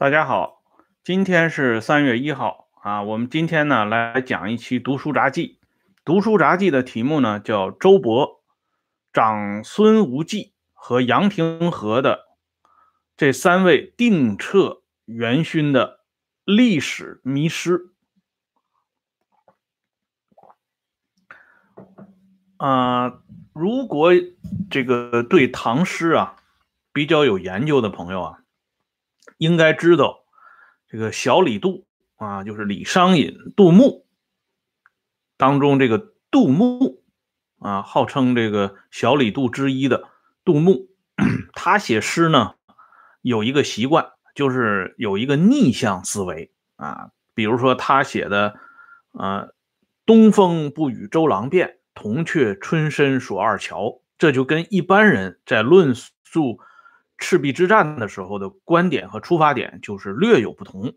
大家好，今天是三月一号啊。我们今天呢来讲一期《读书杂记》。《读书杂记》的题目呢叫周勃、长孙无忌和杨廷和的这三位定彻元勋的历史迷失。啊，如果这个对唐诗啊比较有研究的朋友啊。应该知道，这个小李杜啊，就是李商隐、杜牧当中这个杜牧啊，号称这个小李杜之一的杜牧，他写诗呢有一个习惯，就是有一个逆向思维啊。比如说他写的啊“东风不与周郎便，铜雀春深锁二乔”，这就跟一般人在论述。赤壁之战的时候的观点和出发点就是略有不同，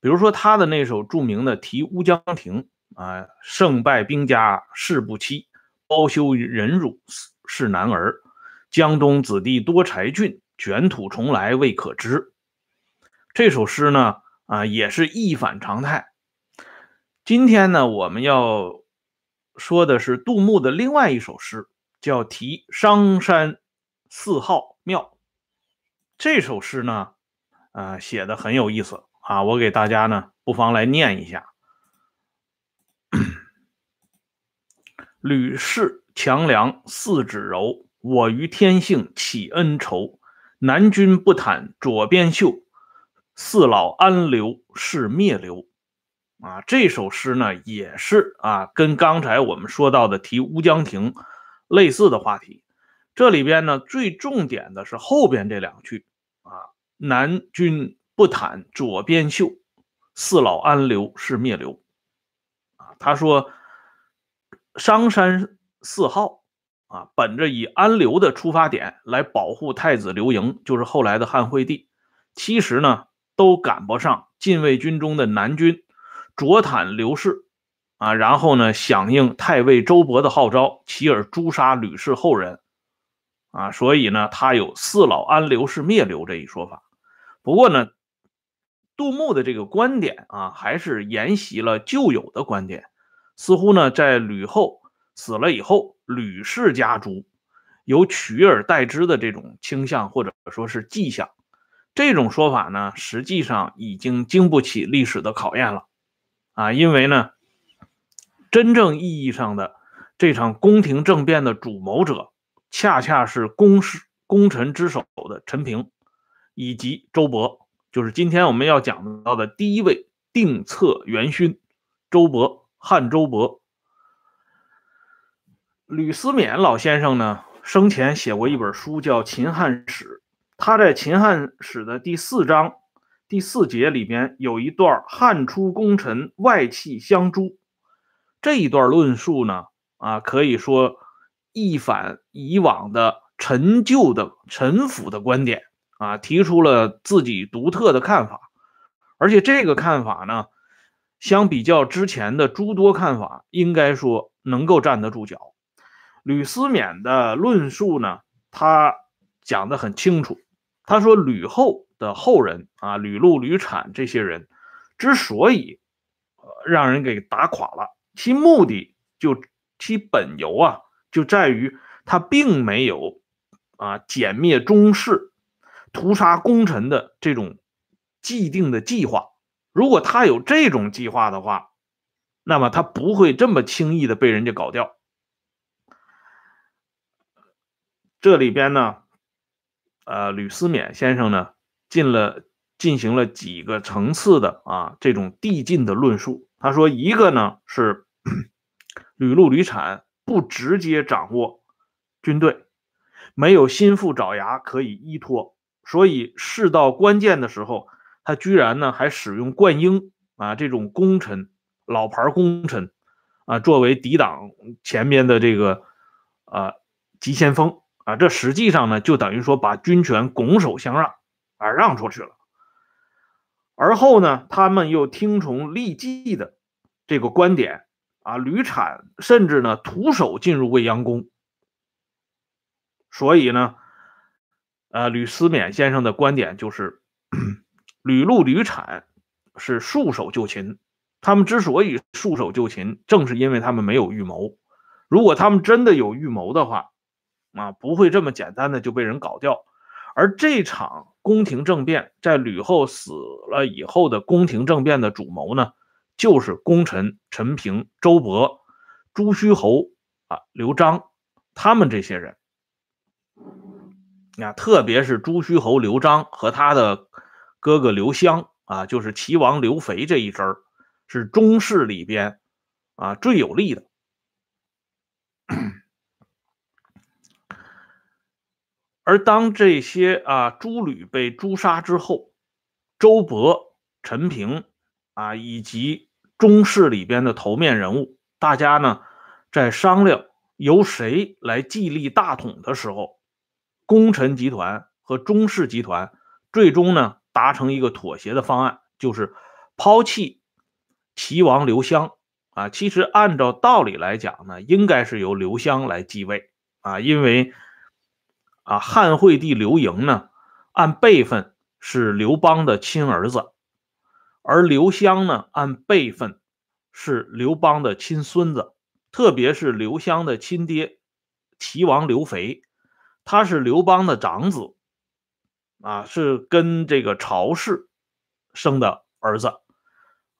比如说他的那首著名的《题乌江亭》啊，“胜败兵家事不期，包羞忍辱是男儿。江东子弟多才俊，卷土重来未可知。”这首诗呢，啊，也是一反常态。今天呢，我们要说的是杜牧的另外一首诗，叫《题商山四号》。这首诗呢，呃，写的很有意思啊，我给大家呢，不妨来念一下：吕氏强梁四指柔，我于天性起恩仇。南君不袒左边袖，四老安刘是灭刘。啊，这首诗呢，也是啊，跟刚才我们说到的题乌江亭类似的话题。这里边呢，最重点的是后边这两句。南君不袒左边袖，四老安刘是灭刘。啊，他说商山四号啊，本着以安刘的出发点来保护太子刘盈，就是后来的汉惠帝，其实呢都赶不上禁卫军中的南军左袒刘氏啊，然后呢响应太尉周勃的号召，起而诛杀吕氏后人啊，所以呢他有四老安刘是灭刘这一说法。不过呢，杜牧的这个观点啊，还是沿袭了旧有的观点。似乎呢，在吕后死了以后，吕氏家族有取而代之的这种倾向，或者说是迹象。这种说法呢，实际上已经经不起历史的考验了啊！因为呢，真正意义上的这场宫廷政变的主谋者，恰恰是宫室功臣之首的陈平。以及周勃，就是今天我们要讲到的第一位定策元勋周勃，汉周勃。吕思勉老先生呢，生前写过一本书叫《秦汉史》，他在《秦汉史》的第四章第四节里边有一段“汉初功臣外戚相诛”这一段论述呢，啊，可以说一反以往的陈旧的陈腐的观点。啊，提出了自己独特的看法，而且这个看法呢，相比较之前的诸多看法，应该说能够站得住脚。吕思勉的论述呢，他讲得很清楚。他说，吕后的后人啊，吕禄、吕产这些人之所以让人给打垮了，其目的就其本由啊，就在于他并没有啊歼灭宗室。屠杀功臣的这种既定的计划，如果他有这种计划的话，那么他不会这么轻易的被人家搞掉。这里边呢，呃，吕思勉先生呢进了进行了几个层次的啊这种递进的论述。他说，一个呢是吕禄、吕产不直接掌握军队，没有心腹爪牙可以依托。所以事到关键的时候，他居然呢还使用灌婴啊这种功臣、老牌功臣啊作为抵挡前面的这个啊急先锋啊，这实际上呢就等于说把军权拱手相让啊让出去了。而后呢，他们又听从利济的这个观点啊，屡产甚至呢徒手进入未央宫。所以呢。呃，吕思勉先生的观点就是，吕禄、吕产是束手就擒。他们之所以束手就擒，正是因为他们没有预谋。如果他们真的有预谋的话，啊，不会这么简单的就被人搞掉。而这场宫廷政变，在吕后死了以后的宫廷政变的主谋呢，就是功臣陈平、周勃、朱虚侯啊、刘璋他们这些人。啊，特别是朱虚侯刘璋和他的哥哥刘襄啊，就是齐王刘肥这一支儿。是中士里边啊最有力的，而当这些啊诸吕被诛杀之后，周勃、陈平啊以及中士里边的头面人物，大家呢在商量由谁来继立大统的时候，功臣集团和中士集团最终呢达成一个妥协的方案，就是抛弃。齐王刘襄啊，其实按照道理来讲呢，应该是由刘襄来继位啊，因为啊汉惠帝刘盈呢，按辈分是刘邦的亲儿子，而刘襄呢，按辈分是刘邦的亲孙子，特别是刘襄的亲爹齐王刘肥，他是刘邦的长子啊，是跟这个曹氏生的儿子。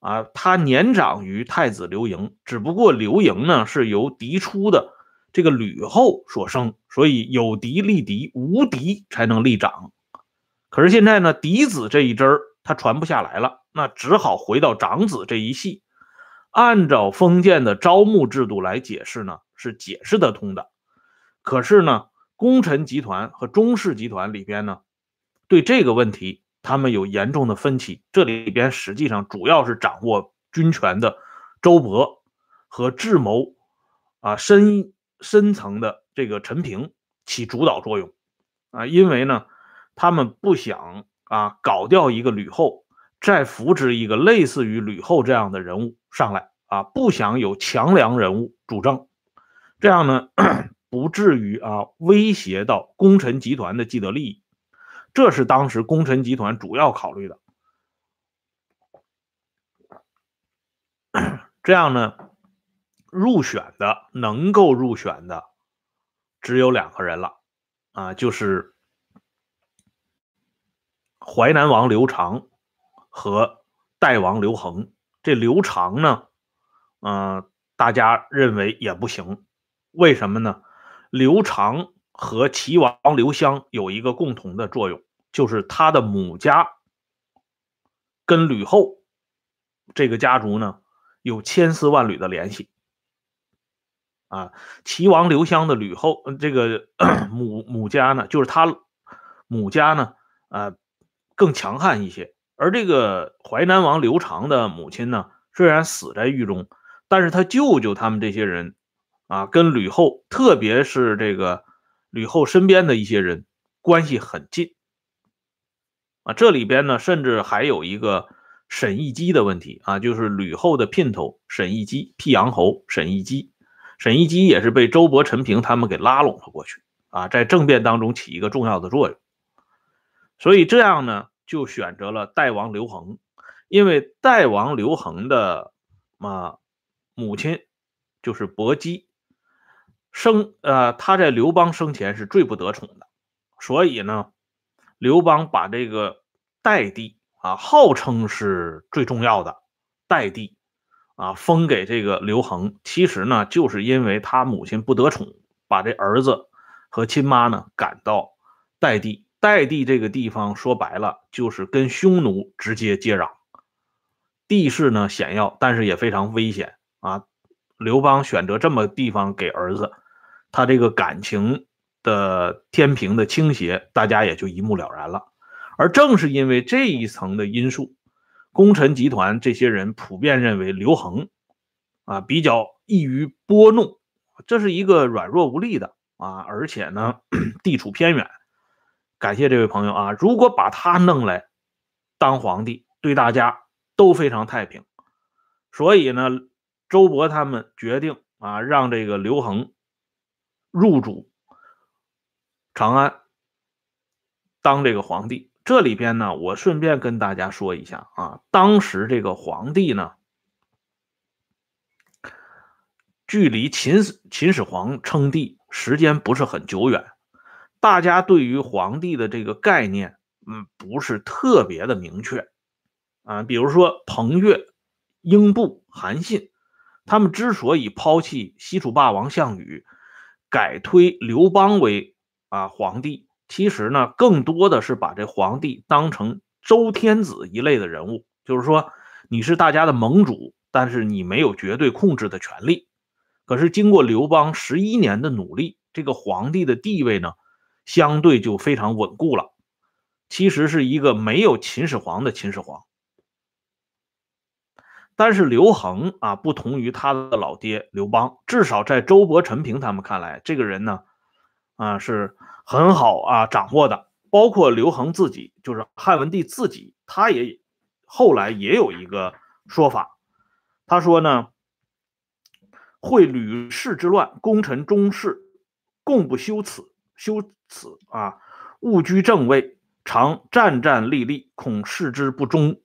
啊，他年长于太子刘盈，只不过刘盈呢是由嫡出的这个吕后所生，所以有嫡立嫡，无嫡才能立长。可是现在呢，嫡子这一支儿他传不下来了，那只好回到长子这一系。按照封建的招募制度来解释呢，是解释得通的。可是呢，功臣集团和中士集团里边呢，对这个问题。他们有严重的分歧，这里边实际上主要是掌握军权的周勃和智谋啊深深层的这个陈平起主导作用啊，因为呢，他们不想啊搞掉一个吕后，再扶植一个类似于吕后这样的人物上来啊，不想有强梁人物主政，这样呢不至于啊威胁到功臣集团的既得利益。这是当时功臣集团主要考虑的。这样呢，入选的能够入选的只有两个人了，啊，就是淮南王刘长和代王刘恒。这刘长呢，嗯，大家认为也不行，为什么呢？刘长。和齐王刘襄有一个共同的作用，就是他的母家跟吕后这个家族呢有千丝万缕的联系。啊，齐王刘襄的吕后，这个 母母家呢，就是他母家呢，呃，更强悍一些。而这个淮南王刘长的母亲呢，虽然死在狱中，但是他舅舅他们这些人啊，跟吕后，特别是这个。吕后身边的一些人关系很近啊，这里边呢，甚至还有一个沈亦基的问题啊，就是吕后的姘头沈亦基，辟阳侯沈亦基，沈亦基也是被周勃、陈平他们给拉拢了过去啊，在政变当中起一个重要的作用，所以这样呢，就选择了代王刘恒，因为代王刘恒的啊母亲就是薄姬。生呃，他在刘邦生前是最不得宠的，所以呢，刘邦把这个代地啊，号称是最重要的代地啊，封给这个刘恒。其实呢，就是因为他母亲不得宠，把这儿子和亲妈呢赶到代地。代地这个地方说白了就是跟匈奴直接接壤，地势呢险要，但是也非常危险啊。刘邦选择这么地方给儿子。他这个感情的天平的倾斜，大家也就一目了然了。而正是因为这一层的因素，功臣集团这些人普遍认为刘恒啊比较易于拨弄，这是一个软弱无力的啊，而且呢地处偏远。感谢这位朋友啊，如果把他弄来当皇帝，对大家都非常太平。所以呢，周勃他们决定啊，让这个刘恒。入主长安，当这个皇帝，这。里边呢，我顺便跟大家说一下啊，当时这个皇帝呢，距离秦始秦始皇称帝时间不是很久远，大家对于皇帝的这个概念，嗯，不是特别的明确啊。比如说彭越、英布、韩信，他们之所以抛弃西楚霸王项羽，改推刘邦为啊皇帝。其实呢，更多的是把这皇帝当成周天子一类的人物，就是说你是大家的盟主，但是你没有绝对控制的权利。可是经过刘邦十一年的努力，这个皇帝的地位呢，相对就非常稳固了。其实是一个没有秦始皇的秦始皇。但是刘恒啊，不同于他的老爹刘邦，至少在周勃、陈平他们看来，这个人呢，啊是。很好啊，掌握的，包括刘恒自己，就是汉文帝自己，他也后来也有一个说法，他说呢，会吕氏之乱，功臣中士共不修此，修此啊，务居正位，常战战栗栗，恐事之不忠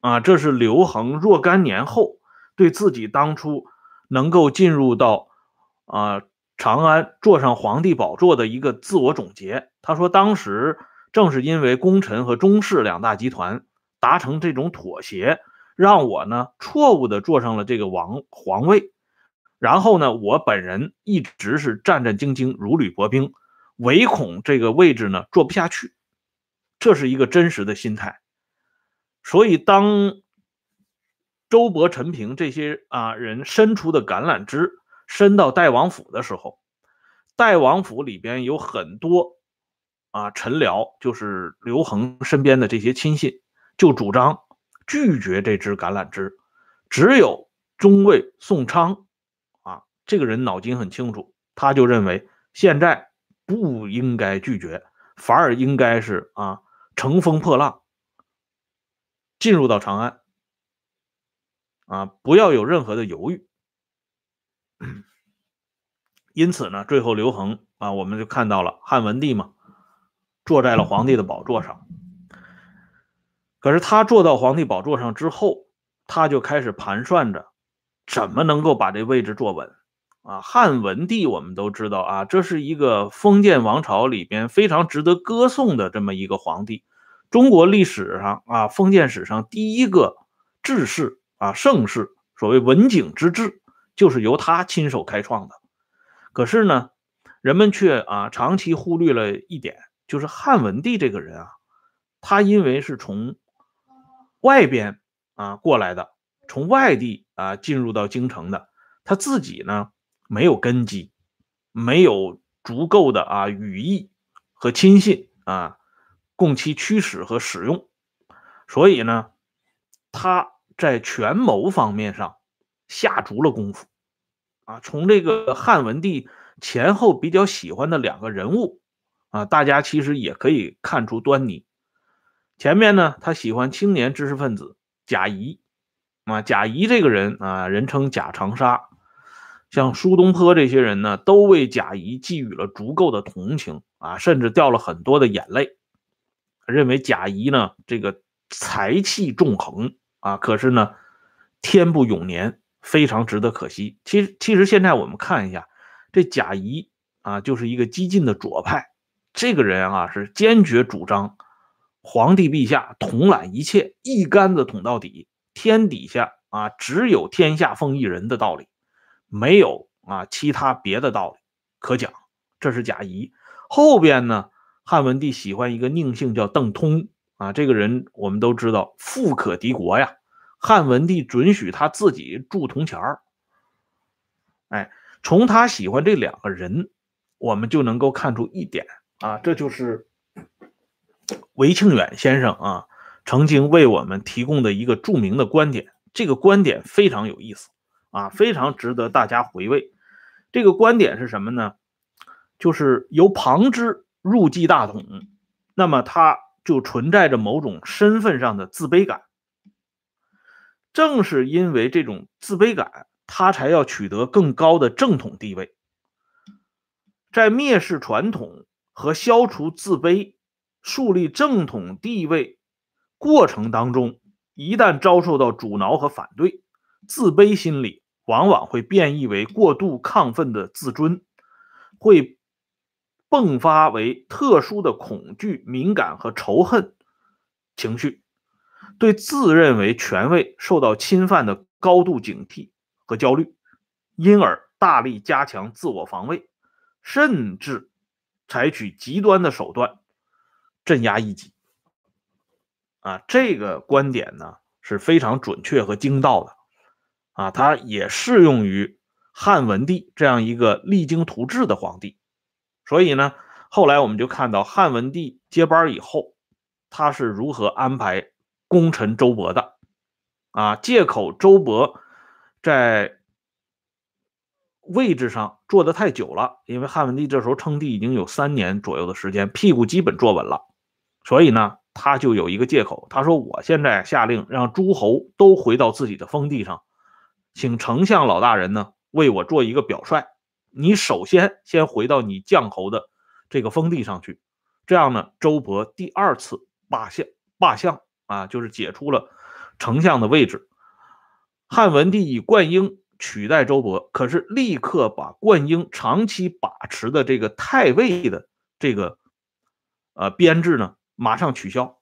啊。这是刘恒若干年后对自己当初能够进入到啊。长安坐上皇帝宝座的一个自我总结，他说：“当时正是因为功臣和中士两大集团达成这种妥协，让我呢错误的坐上了这个王皇位。然后呢，我本人一直是战战兢兢，如履薄冰，唯恐这个位置呢坐不下去。这是一个真实的心态。所以，当周勃、陈平这些啊人伸出的橄榄枝。”伸到代王府的时候，代王府里边有很多啊臣僚，就是刘恒身边的这些亲信，就主张拒绝这支橄榄枝。只有中尉宋昌啊，这个人脑筋很清楚，他就认为现在不应该拒绝，反而应该是啊乘风破浪，进入到长安啊，不要有任何的犹豫。因此呢，最后刘恒啊，我们就看到了汉文帝嘛，坐在了皇帝的宝座上。可是他坐到皇帝宝座上之后，他就开始盘算着怎么能够把这位置坐稳啊。汉文帝我们都知道啊，这是一个封建王朝里边非常值得歌颂的这么一个皇帝，中国历史上啊，封建史上第一个治世啊盛世，所谓文景之治。就是由他亲手开创的，可是呢，人们却啊长期忽略了一点，就是汉文帝这个人啊，他因为是从外边啊过来的，从外地啊进入到京城的，他自己呢没有根基，没有足够的啊羽翼和亲信啊供其驱使和使用，所以呢，他在权谋方面上。下足了功夫，啊，从这个汉文帝前后比较喜欢的两个人物，啊，大家其实也可以看出端倪。前面呢，他喜欢青年知识分子贾谊，啊，贾谊这个人啊，人称贾长沙，像苏东坡这些人呢，都为贾谊寄予了足够的同情，啊，甚至掉了很多的眼泪，认为贾谊呢，这个才气纵横，啊，可是呢，天不永年。非常值得可惜。其实，其实现在我们看一下，这贾谊啊，就是一个激进的左派。这个人啊，是坚决主张皇帝陛下统揽一切，一竿子捅到底。天底下啊，只有天下奉一人的道理，没有啊其他别的道理可讲。这是贾谊。后边呢，汉文帝喜欢一个宁姓叫邓通啊，这个人我们都知道，富可敌国呀。汉文帝准许他自己铸铜钱儿，哎，从他喜欢这两个人，我们就能够看出一点啊，这就是韦庆远先生啊曾经为我们提供的一个著名的观点。这个观点非常有意思啊，非常值得大家回味。这个观点是什么呢？就是由旁支入继大统，那么他就存在着某种身份上的自卑感。正是因为这种自卑感，他才要取得更高的正统地位。在蔑视传统和消除自卑树立正统地位过程当中，一旦遭受到阻挠和反对，自卑心理往往会变异为过度亢奋的自尊，会迸发为特殊的恐惧、敏感和仇恨情绪，对自认为权威受到侵犯的高度警惕和焦虑，因而大力加强自我防卫，甚至采取极端的手段。镇压异己，啊，这个观点呢是非常准确和精到的，啊，它也适用于汉文帝这样一个励精图治的皇帝。所以呢，后来我们就看到汉文帝接班以后，他是如何安排功臣周勃的，啊，借口周勃在位置上坐的太久了，因为汉文帝这时候称帝已经有三年左右的时间，屁股基本坐稳了。所以呢，他就有一个借口，他说：“我现在下令让诸侯都回到自己的封地上，请丞相老大人呢为我做一个表率。你首先先回到你将侯的这个封地上去，这样呢，周勃第二次罢相罢相啊，就是解除了丞相的位置。汉文帝以灌婴取代周勃，可是立刻把灌婴长期把持的这个太尉的这个呃编制呢。”马上取消，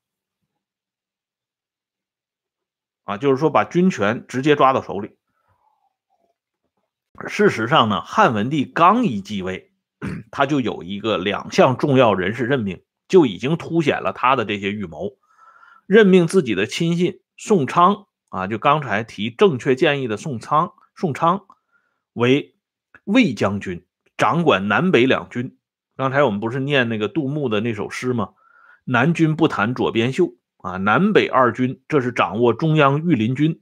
啊，就是说把军权直接抓到手里。事实上呢，汉文帝刚一继位，他就有一个两项重要人事任命，就已经凸显了他的这些预谋。任命自己的亲信宋昌啊，就刚才提正确建议的宋昌，宋昌为魏将军，掌管南北两军。刚才我们不是念那个杜牧的那首诗吗？南军不谈左边袖啊，南北二军这是掌握中央御林军。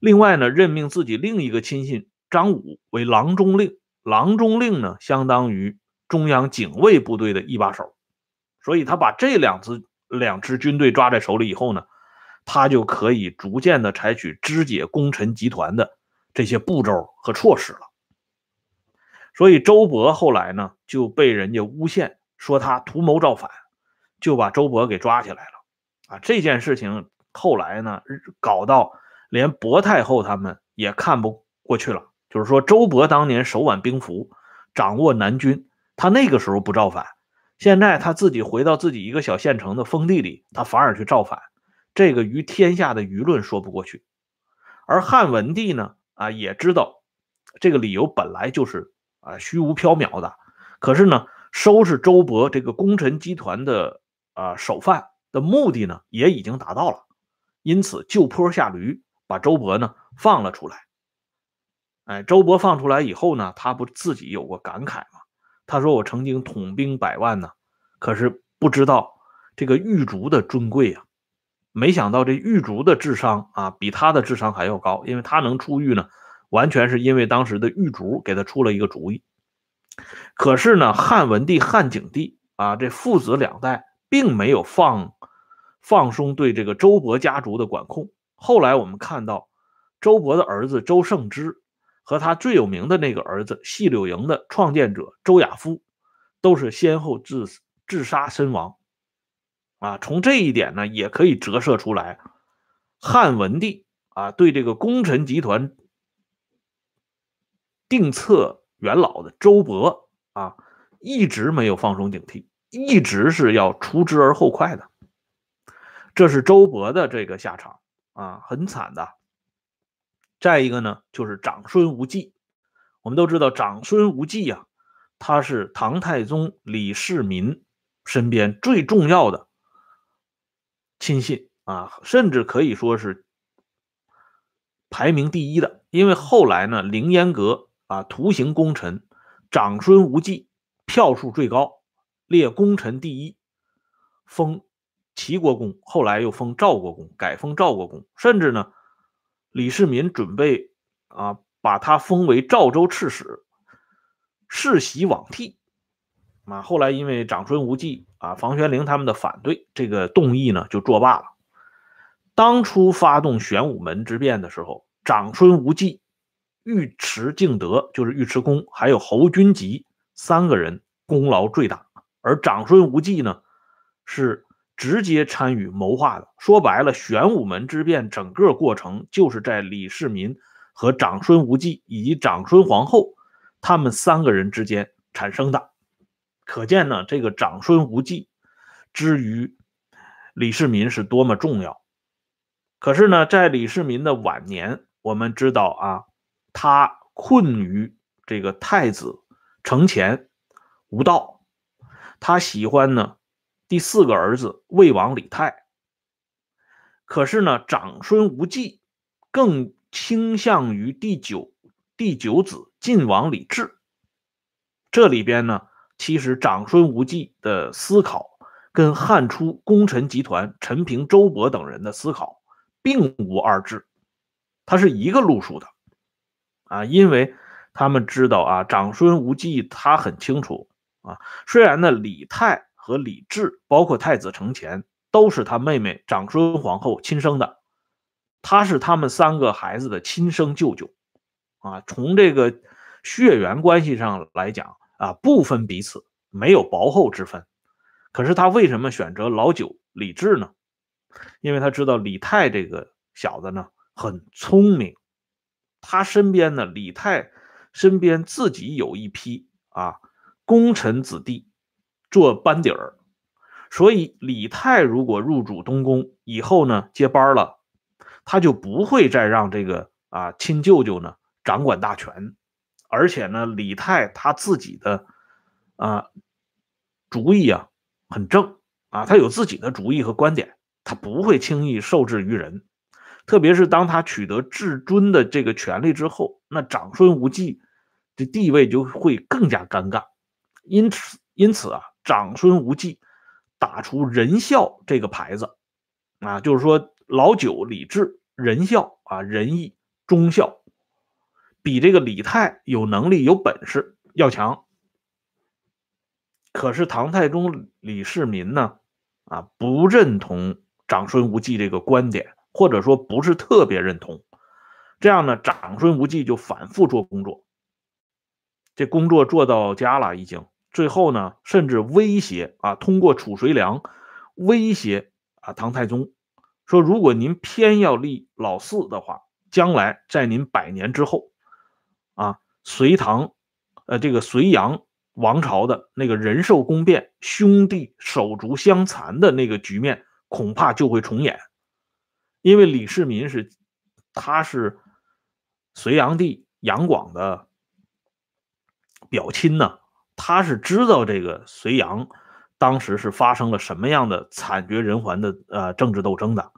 另外呢，任命自己另一个亲信张武为郎中令，郎中令呢相当于中央警卫部队的一把手。所以他把这两支两支军队抓在手里以后呢，他就可以逐渐的采取肢解功臣集团的这些步骤和措施了。所以周勃后来呢就被人家诬陷说他图谋造反。就把周勃给抓起来了，啊，这件事情后来呢，搞到连薄太后他们也看不过去了。就是说，周勃当年手挽兵符，掌握南军，他那个时候不造反，现在他自己回到自己一个小县城的封地里，他反而去造反，这个于天下的舆论说不过去。而汉文帝呢，啊，也知道这个理由本来就是啊虚无缥缈的，可是呢，收拾周勃这个功臣集团的。啊，首犯的目的呢也已经达到了，因此就坡下驴，把周勃呢放了出来。哎，周勃放出来以后呢，他不自己有过感慨吗？他说：“我曾经统兵百万呢，可是不知道这个狱卒的尊贵啊，没想到这狱卒的智商啊比他的智商还要高，因为他能出狱呢，完全是因为当时的狱卒给他出了一个主意。可是呢，汉文帝、汉景帝啊，这父子两代。”并没有放放松对这个周勃家族的管控。后来我们看到，周勃的儿子周胜之和他最有名的那个儿子细柳营的创建者周亚夫，都是先后自自杀身亡。啊，从这一点呢，也可以折射出来，汉文帝啊对这个功臣集团定策元老的周勃啊，一直没有放松警惕。一直是要除之而后快的，这是周勃的这个下场啊，很惨的。再一个呢，就是长孙无忌。我们都知道，长孙无忌呀，他是唐太宗李世民身边最重要的亲信啊，甚至可以说是排名第一的。因为后来呢，凌烟阁啊，图形功臣长孙无忌票数最高。列功臣第一，封齐国公，后来又封赵国公，改封赵国公，甚至呢，李世民准备啊把他封为赵州刺史，世袭罔替。啊，后来因为长孙无忌啊、房玄龄他们的反对，这个动议呢就作罢了。当初发动玄武门之变的时候，长孙无忌、尉迟敬德就是尉迟恭，还有侯君集三个人功劳最大。而长孙无忌呢，是直接参与谋划的。说白了，玄武门之变整个过程就是在李世民和长孙无忌以及长孙皇后他们三个人之间产生的。可见呢，这个长孙无忌之于李世民是多么重要。可是呢，在李世民的晚年，我们知道啊，他困于这个太子承乾无道，他喜欢呢第四个儿子魏王李泰。可是呢，长孙无忌更倾向于第九第九子晋王李治。这里边呢。其实，长孙无忌的思考跟汉初功臣集团陈平、周勃等人的思考并无二致，他是一个路数的啊，因为他们知道啊，长孙无忌他很清楚啊，虽然呢，李泰和李治，包括太子承乾，都是他妹妹长孙皇后亲生的，他是他们三个孩子的亲生舅舅啊，从这个血缘关系上来讲。啊，不分彼此，没有薄厚之分。可是他为什么选择老九李治呢？因为他知道李泰这个小子呢很聪明，他身边呢李泰身边自己有一批啊功臣子弟做班底儿，所以李泰如果入主东宫以后呢接班了，他就不会再让这个啊亲舅舅呢掌管大权。而且呢，李泰他自己的啊主意啊很正啊，他有自己的主意和观点，他不会轻易受制于人。特别是当他取得至尊的这个权利之后，那长孙无忌的地位就会更加尴尬。因此，因此啊，长孙无忌打出仁孝这个牌子啊，就是说老九李治仁孝啊，仁义忠孝。比这个李泰有能力、有本事要强，可是唐太宗李世民呢？啊，不认同长孙无忌这个观点，或者说不是特别认同。这样呢，长孙无忌就反复做工作，这工作做到家了，已经最后呢，甚至威胁啊，通过褚遂良威胁啊唐太宗，说如果您偏要立老四的话，将来在您百年之后。啊，隋唐，呃，这个隋炀王朝的那个仁寿宫变，兄弟手足相残的那个局面，恐怕就会重演。因为李世民是，他是隋炀帝杨广的表亲呢，他是知道这个隋炀当时是发生了什么样的惨绝人寰的呃政治斗争的，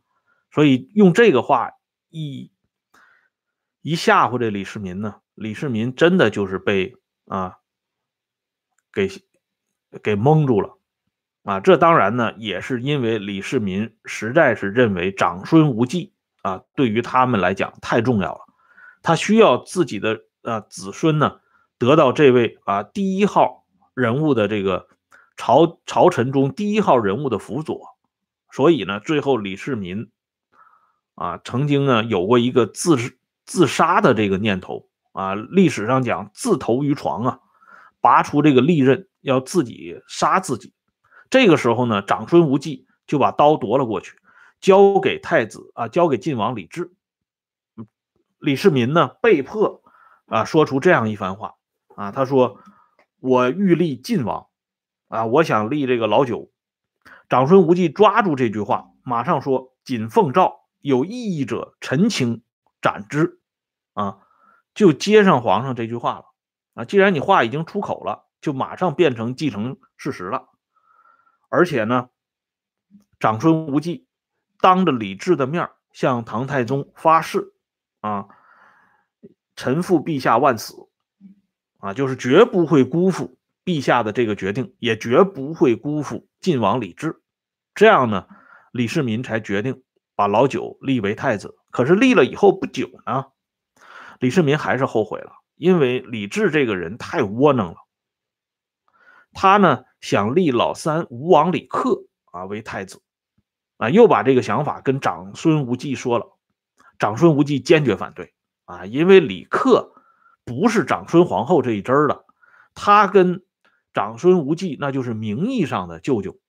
所以用这个话一一吓唬这李世民呢。李世民真的就是被啊给给蒙住了啊！这当然呢，也是因为李世民实在是认为长孙无忌啊，对于他们来讲太重要了，他需要自己的啊子孙呢得到这位啊第一号人物的这个朝朝臣中第一号人物的辅佐，所以呢，最后李世民啊曾经呢有过一个自自杀的这个念头。啊，历史上讲自投于床啊，拔出这个利刃要自己杀自己。这个时候呢，长孙无忌就把刀夺了过去，交给太子啊，交给晋王李治。李世民呢，被迫啊说出这样一番话啊，他说：“我欲立晋王啊，我想立这个老九。”长孙无忌抓住这句话，马上说：“谨奉诏，有异议者，陈情斩之。”啊。就接上皇上这句话了啊！既然你话已经出口了，就马上变成继承事实了。而且呢，长孙无忌当着李治的面向唐太宗发誓啊：“臣负陛下万死啊，就是绝不会辜负陛下的这个决定，也绝不会辜负晋王李治。”这样呢，李世民才决定把老九立为太子。可是立了以后不久呢。李世民还是后悔了，因为李治这个人太窝囊了。他呢想立老三吴王李克啊为太子，啊又把这个想法跟长孙无忌说了。长孙无忌坚决反对啊，因为李克不是长孙皇后这一支儿的，他跟长孙无忌那就是名义上的舅舅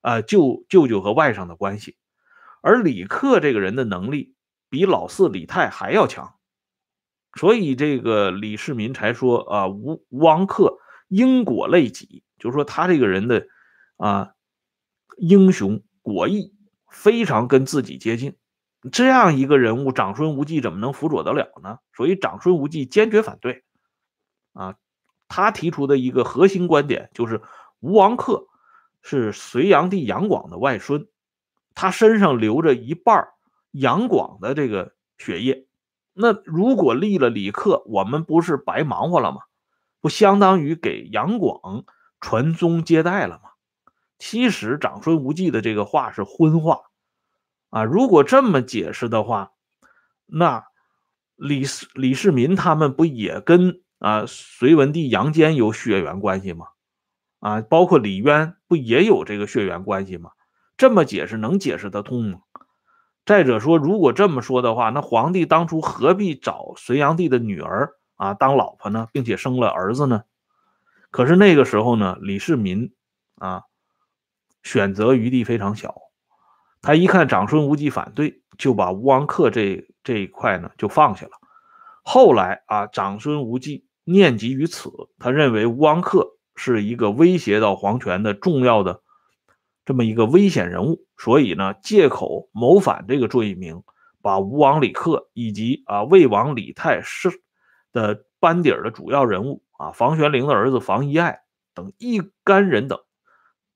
啊舅舅舅和外甥的关系，而李克这个人的能力比老四李泰还要强，所以这个李世民才说啊吴吴王克因果类己，就是说他这个人的啊英雄果毅非常跟自己接近。这样一个人物，长孙无忌怎么能辅佐得了呢？所以长孙无忌坚决反对。啊，他提出的一个核心观点就是，吴王克是隋炀帝杨广的外孙，他身上流着一半杨广的这个血液。那如果立了李克，我们不是白忙活了吗？不相当于给杨广传宗接代了吗？其实长孙无忌的这个话是荤话。啊，如果这么解释的话，那李世李世民他们不也跟啊隋文帝杨坚有血缘关系吗？啊，包括李渊不也有这个血缘关系吗？这么解释能解释得通吗？再者说，如果这么说的话，那皇帝当初何必找隋炀帝的女儿啊当老婆呢，并且生了儿子呢？可是那个时候呢，李世民啊选择余地非常小。他一看长孙无忌反对，就把吴王克这这一块呢就放下了。后来啊，长孙无忌念及于此，他认为吴王克是一个威胁到皇权的重要的这么一个危险人物，所以呢，借口谋反这个罪名，把吴王李克以及啊魏王李泰是的班底儿的主要人物啊房玄龄的儿子房遗爱等一干人等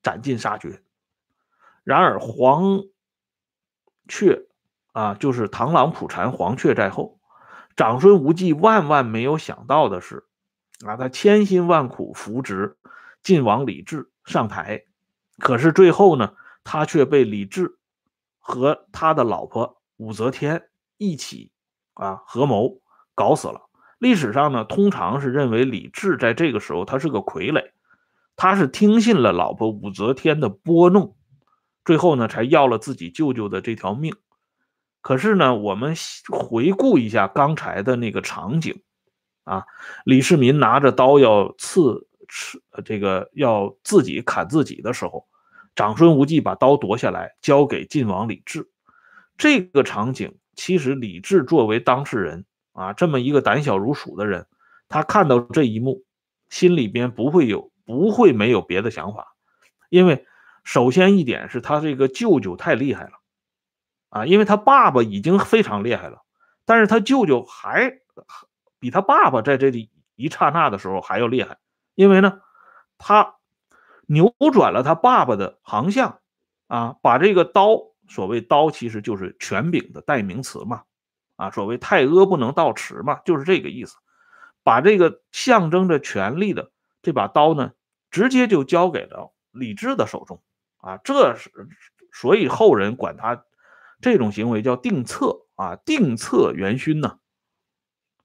斩尽杀绝。然而皇。雀啊，就是螳螂捕蝉，黄雀在后。长孙无忌万万没有想到的是，啊，他千辛万苦扶植晋王李治上台，可是最后呢，他却被李治和他的老婆武则天一起啊合谋搞死了。历史上呢，通常是认为李治在这个时候他是个傀儡，他是听信了老婆武则天的拨弄。最后呢，才要了自己舅舅的这条命。可是呢，我们回顾一下刚才的那个场景，啊，李世民拿着刀要刺刺这个要自己砍自己的时候，长孙无忌把刀夺下来交给晋王李治。这个场景，其实李治作为当事人啊，这么一个胆小如鼠的人，他看到这一幕，心里边不会有不会没有别的想法，因为。首先一点是他这个舅舅太厉害了，啊，因为他爸爸已经非常厉害了，但是他舅舅还比他爸爸在这里一刹那的时候还要厉害，因为呢，他扭转了他爸爸的航向，啊，把这个刀，所谓刀其实就是权柄的代名词嘛，啊，所谓太阿不能倒持嘛，就是这个意思，把这个象征着权力的这把刀呢，直接就交给了李治的手中。啊，这是所以后人管他这种行为叫定策啊，定策元勋呢。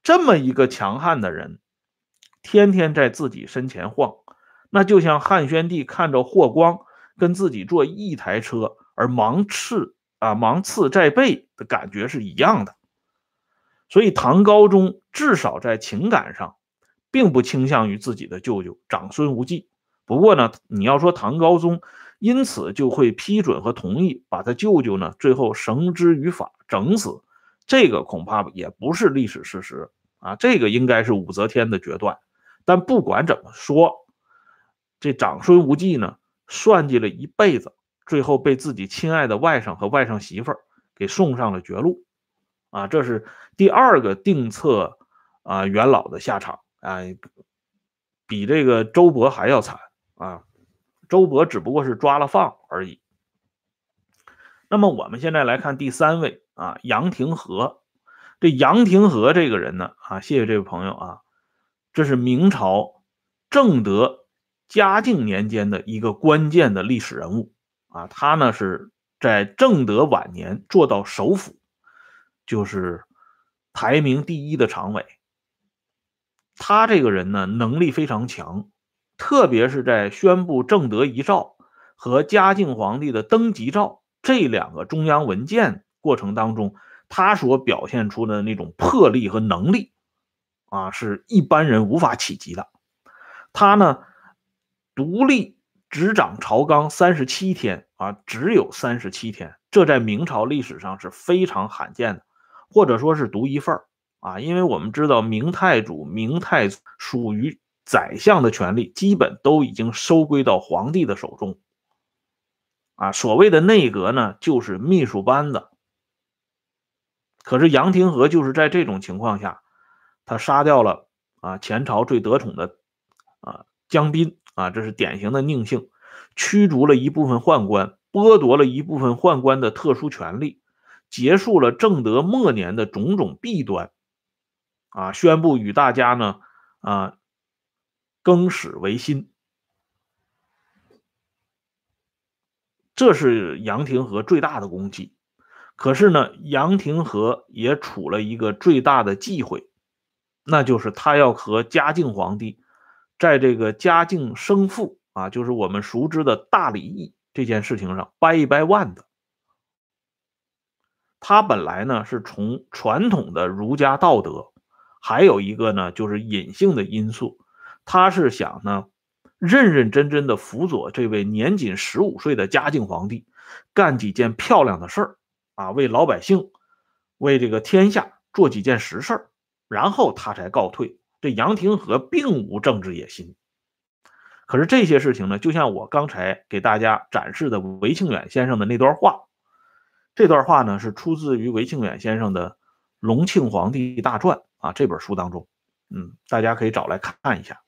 这么一个强悍的人，天天在自己身前晃，那就像汉宣帝看着霍光跟自己坐一台车而芒刺啊芒刺在背的感觉是一样的。所以唐高宗至少在情感上，并不倾向于自己的舅舅长孙无忌。不过呢，你要说唐高宗。因此就会批准和同意把他舅舅呢最后绳之于法整死，这个恐怕也不是历史事实啊，这个应该是武则天的决断。但不管怎么说，这长孙无忌呢算计了一辈子，最后被自己亲爱的外甥和外甥媳妇儿给送上了绝路啊，这是第二个定策啊元老的下场啊，比这个周勃还要惨啊。周勃只不过是抓了放而已。那么我们现在来看第三位啊，杨廷和。这杨廷和这个人呢啊，谢谢这位朋友啊，这是明朝正德、嘉靖年间的一个关键的历史人物啊。他呢是在正德晚年做到首辅，就是排名第一的常委。他这个人呢能力非常强。特别是在宣布正德遗诏和嘉靖皇帝的登基诏这两个中央文件过程当中，他所表现出的那种魄力和能力，啊，是一般人无法企及的。他呢，独立执掌朝纲三十七天，啊，只有三十七天，这在明朝历史上是非常罕见的，或者说是独一份啊。因为我们知道明太祖、明太祖属于宰相的权力，基本都已经收归到皇帝的手中。啊，所谓的内阁呢，就是秘书班子。可是杨廷和就是在这种情况下，他杀掉了啊前朝最得宠的啊江彬啊，这是典型的佞性，驱逐了一部分宦官，剥夺了一部分宦官的特殊权利，结束了正德末年的种种弊端，啊，宣布与大家呢啊更始为新。这是杨廷和最大的功绩，可是呢，杨廷和也处了一个最大的忌讳，那就是他要和嘉靖皇帝在这个嘉靖生父啊，就是我们熟知的大礼义这件事情上掰一掰腕子。他本来呢是从传统的儒家道德，还有一个呢就是隐性的因素，他是想呢。认认真真的辅佐这位年仅十五岁的嘉靖皇帝，干几件漂亮的事儿啊，为老百姓，为这个天下做几件实事儿，然后他才告退。这杨廷和并无政治野心，可是这些事情呢，就像我刚才给大家展示的韦庆远先生的那段话，这段话呢是出自于韦庆远先生的《隆庆皇帝大传》啊这本书当中，嗯，大家可以找来看一下。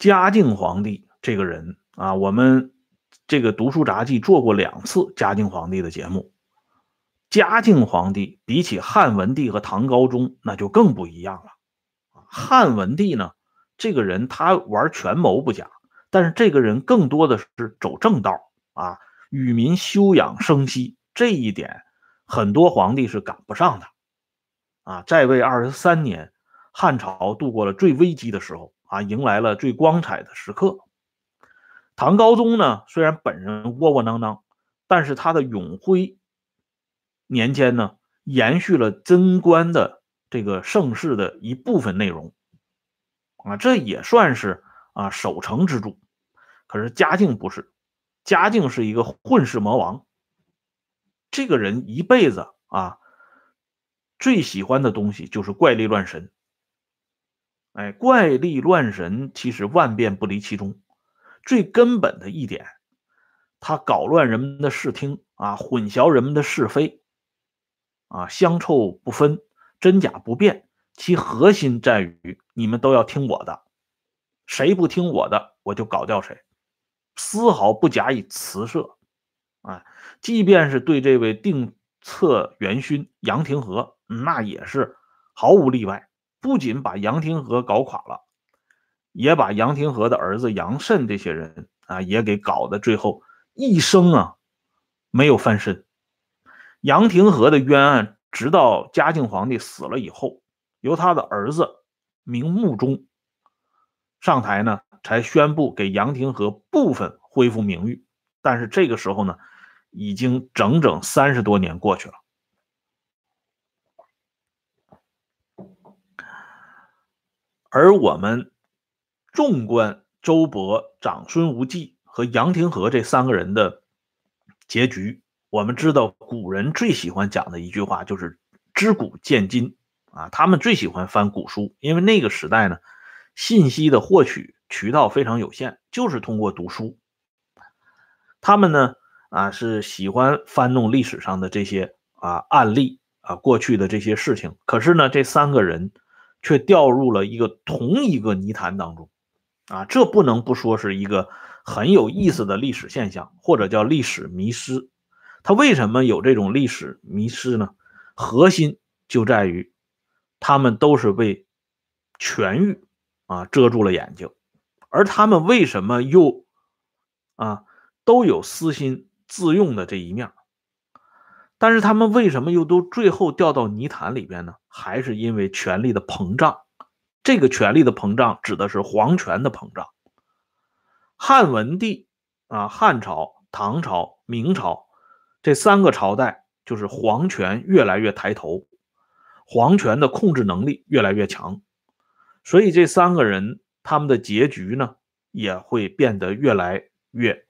嘉靖皇帝这个人啊，我们这个读书杂记做过两次嘉靖皇帝的节目。嘉靖皇帝比起汉文帝和唐高宗，那就更不一样了。汉文帝呢，这个人他玩权谋不假，但是这个人更多的是走正道啊，与民休养生息这一点，很多皇帝是赶不上的。啊，在位二十三年，汉朝度过了最危机的时候。啊，迎来了最光彩的时刻。唐高宗呢，虽然本人窝窝囊囊，但是他的永徽年间呢，延续了贞观的这个盛世的一部分内容。啊，这也算是啊守成之主。可是嘉靖不是，嘉靖是一个混世魔王。这个人一辈子啊，最喜欢的东西就是怪力乱神。哎，怪力乱神，其实万变不离其中。最根本的一点，他搞乱人们的视听啊，混淆人们的是非啊，香臭不分，真假不辨。其核心在于，你们都要听我的，谁不听我的，我就搞掉谁，丝毫不假以辞色。啊，即便是对这位定策元勋杨廷和，那也是毫无例外。不仅把杨廷和搞垮了，也把杨廷和的儿子杨慎这些人啊，也给搞得最后一生啊没有翻身。杨廷和的冤案，直到嘉靖皇帝死了以后，由他的儿子明穆宗上台呢，才宣布给杨廷和部分恢复名誉。但是这个时候呢，已经整整三十多年过去了。而我们纵观周勃、长孙无忌和杨廷和这三个人的结局，我们知道古人最喜欢讲的一句话就是“知古见今”啊，他们最喜欢翻古书，因为那个时代呢，信息的获取渠道非常有限，就是通过读书。他们呢啊是喜欢翻弄历史上的这些啊案例啊过去的这些事情，可是呢这三个人。却掉入了一个同一个泥潭当中，啊，这不能不说是一个很有意思的历史现象，或者叫历史迷失。他为什么有这种历史迷失呢？核心就在于他们都是被权欲啊遮住了眼睛，而他们为什么又啊都有私心自用的这一面？但是他们为什么又都最后掉到泥潭里边呢？还是因为权力的膨胀。这个权力的膨胀指的是皇权的膨胀。汉文帝啊，汉朝、唐朝、明朝这三个朝代，就是皇权越来越抬头，皇权的控制能力越来越强。所以这三个人他们的结局呢，也会变得越来越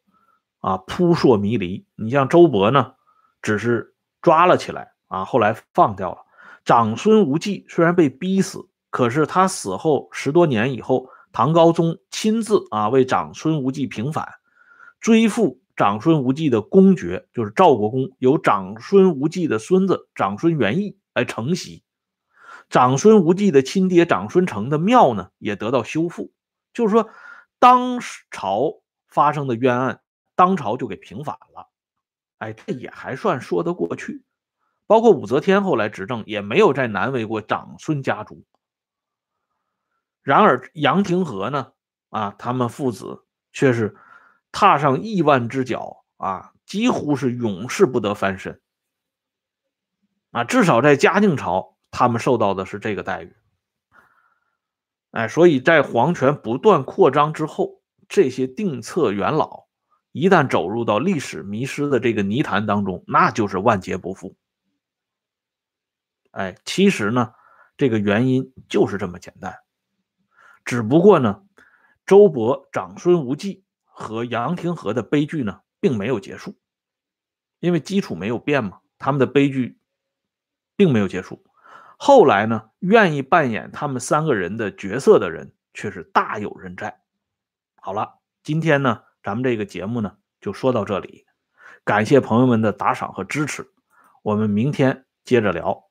啊扑朔迷离。你像周勃呢，只是抓了起来啊，后来放掉了。长孙无忌虽然被逼死，可是他死后十多年以后，唐高宗亲自啊为长孙无忌平反，追复长孙无忌的公爵，就是赵国公，由长孙无忌的孙子长孙元义来承袭。长孙无忌的亲爹长孙成的庙呢，也得到修复。就是说，当朝发生的冤案，当朝就给平反了。哎，这也还算说得过去。包括武则天后来执政，也没有再难为过长孙家族。然而杨廷和呢？啊，他们父子却是踏上亿万只脚啊，几乎是永世不得翻身。啊，至少在嘉靖朝，他们受到的是这个待遇。哎，所以在皇权不断扩张之后，这些定策元老一旦走入到历史迷失的这个泥潭当中，那就是万劫不复。哎，其实呢，这个原因就是这么简单，只不过呢，周勃、长孙无忌和杨廷和的悲剧呢，并没有结束，因为基础没有变嘛，他们的悲剧并没有结束。后来呢，愿意扮演他们三个人的角色的人却是大有人在。好了，今天呢，咱们这个节目呢就说到这里，感谢朋友们的打赏和支持，我们明天接着聊。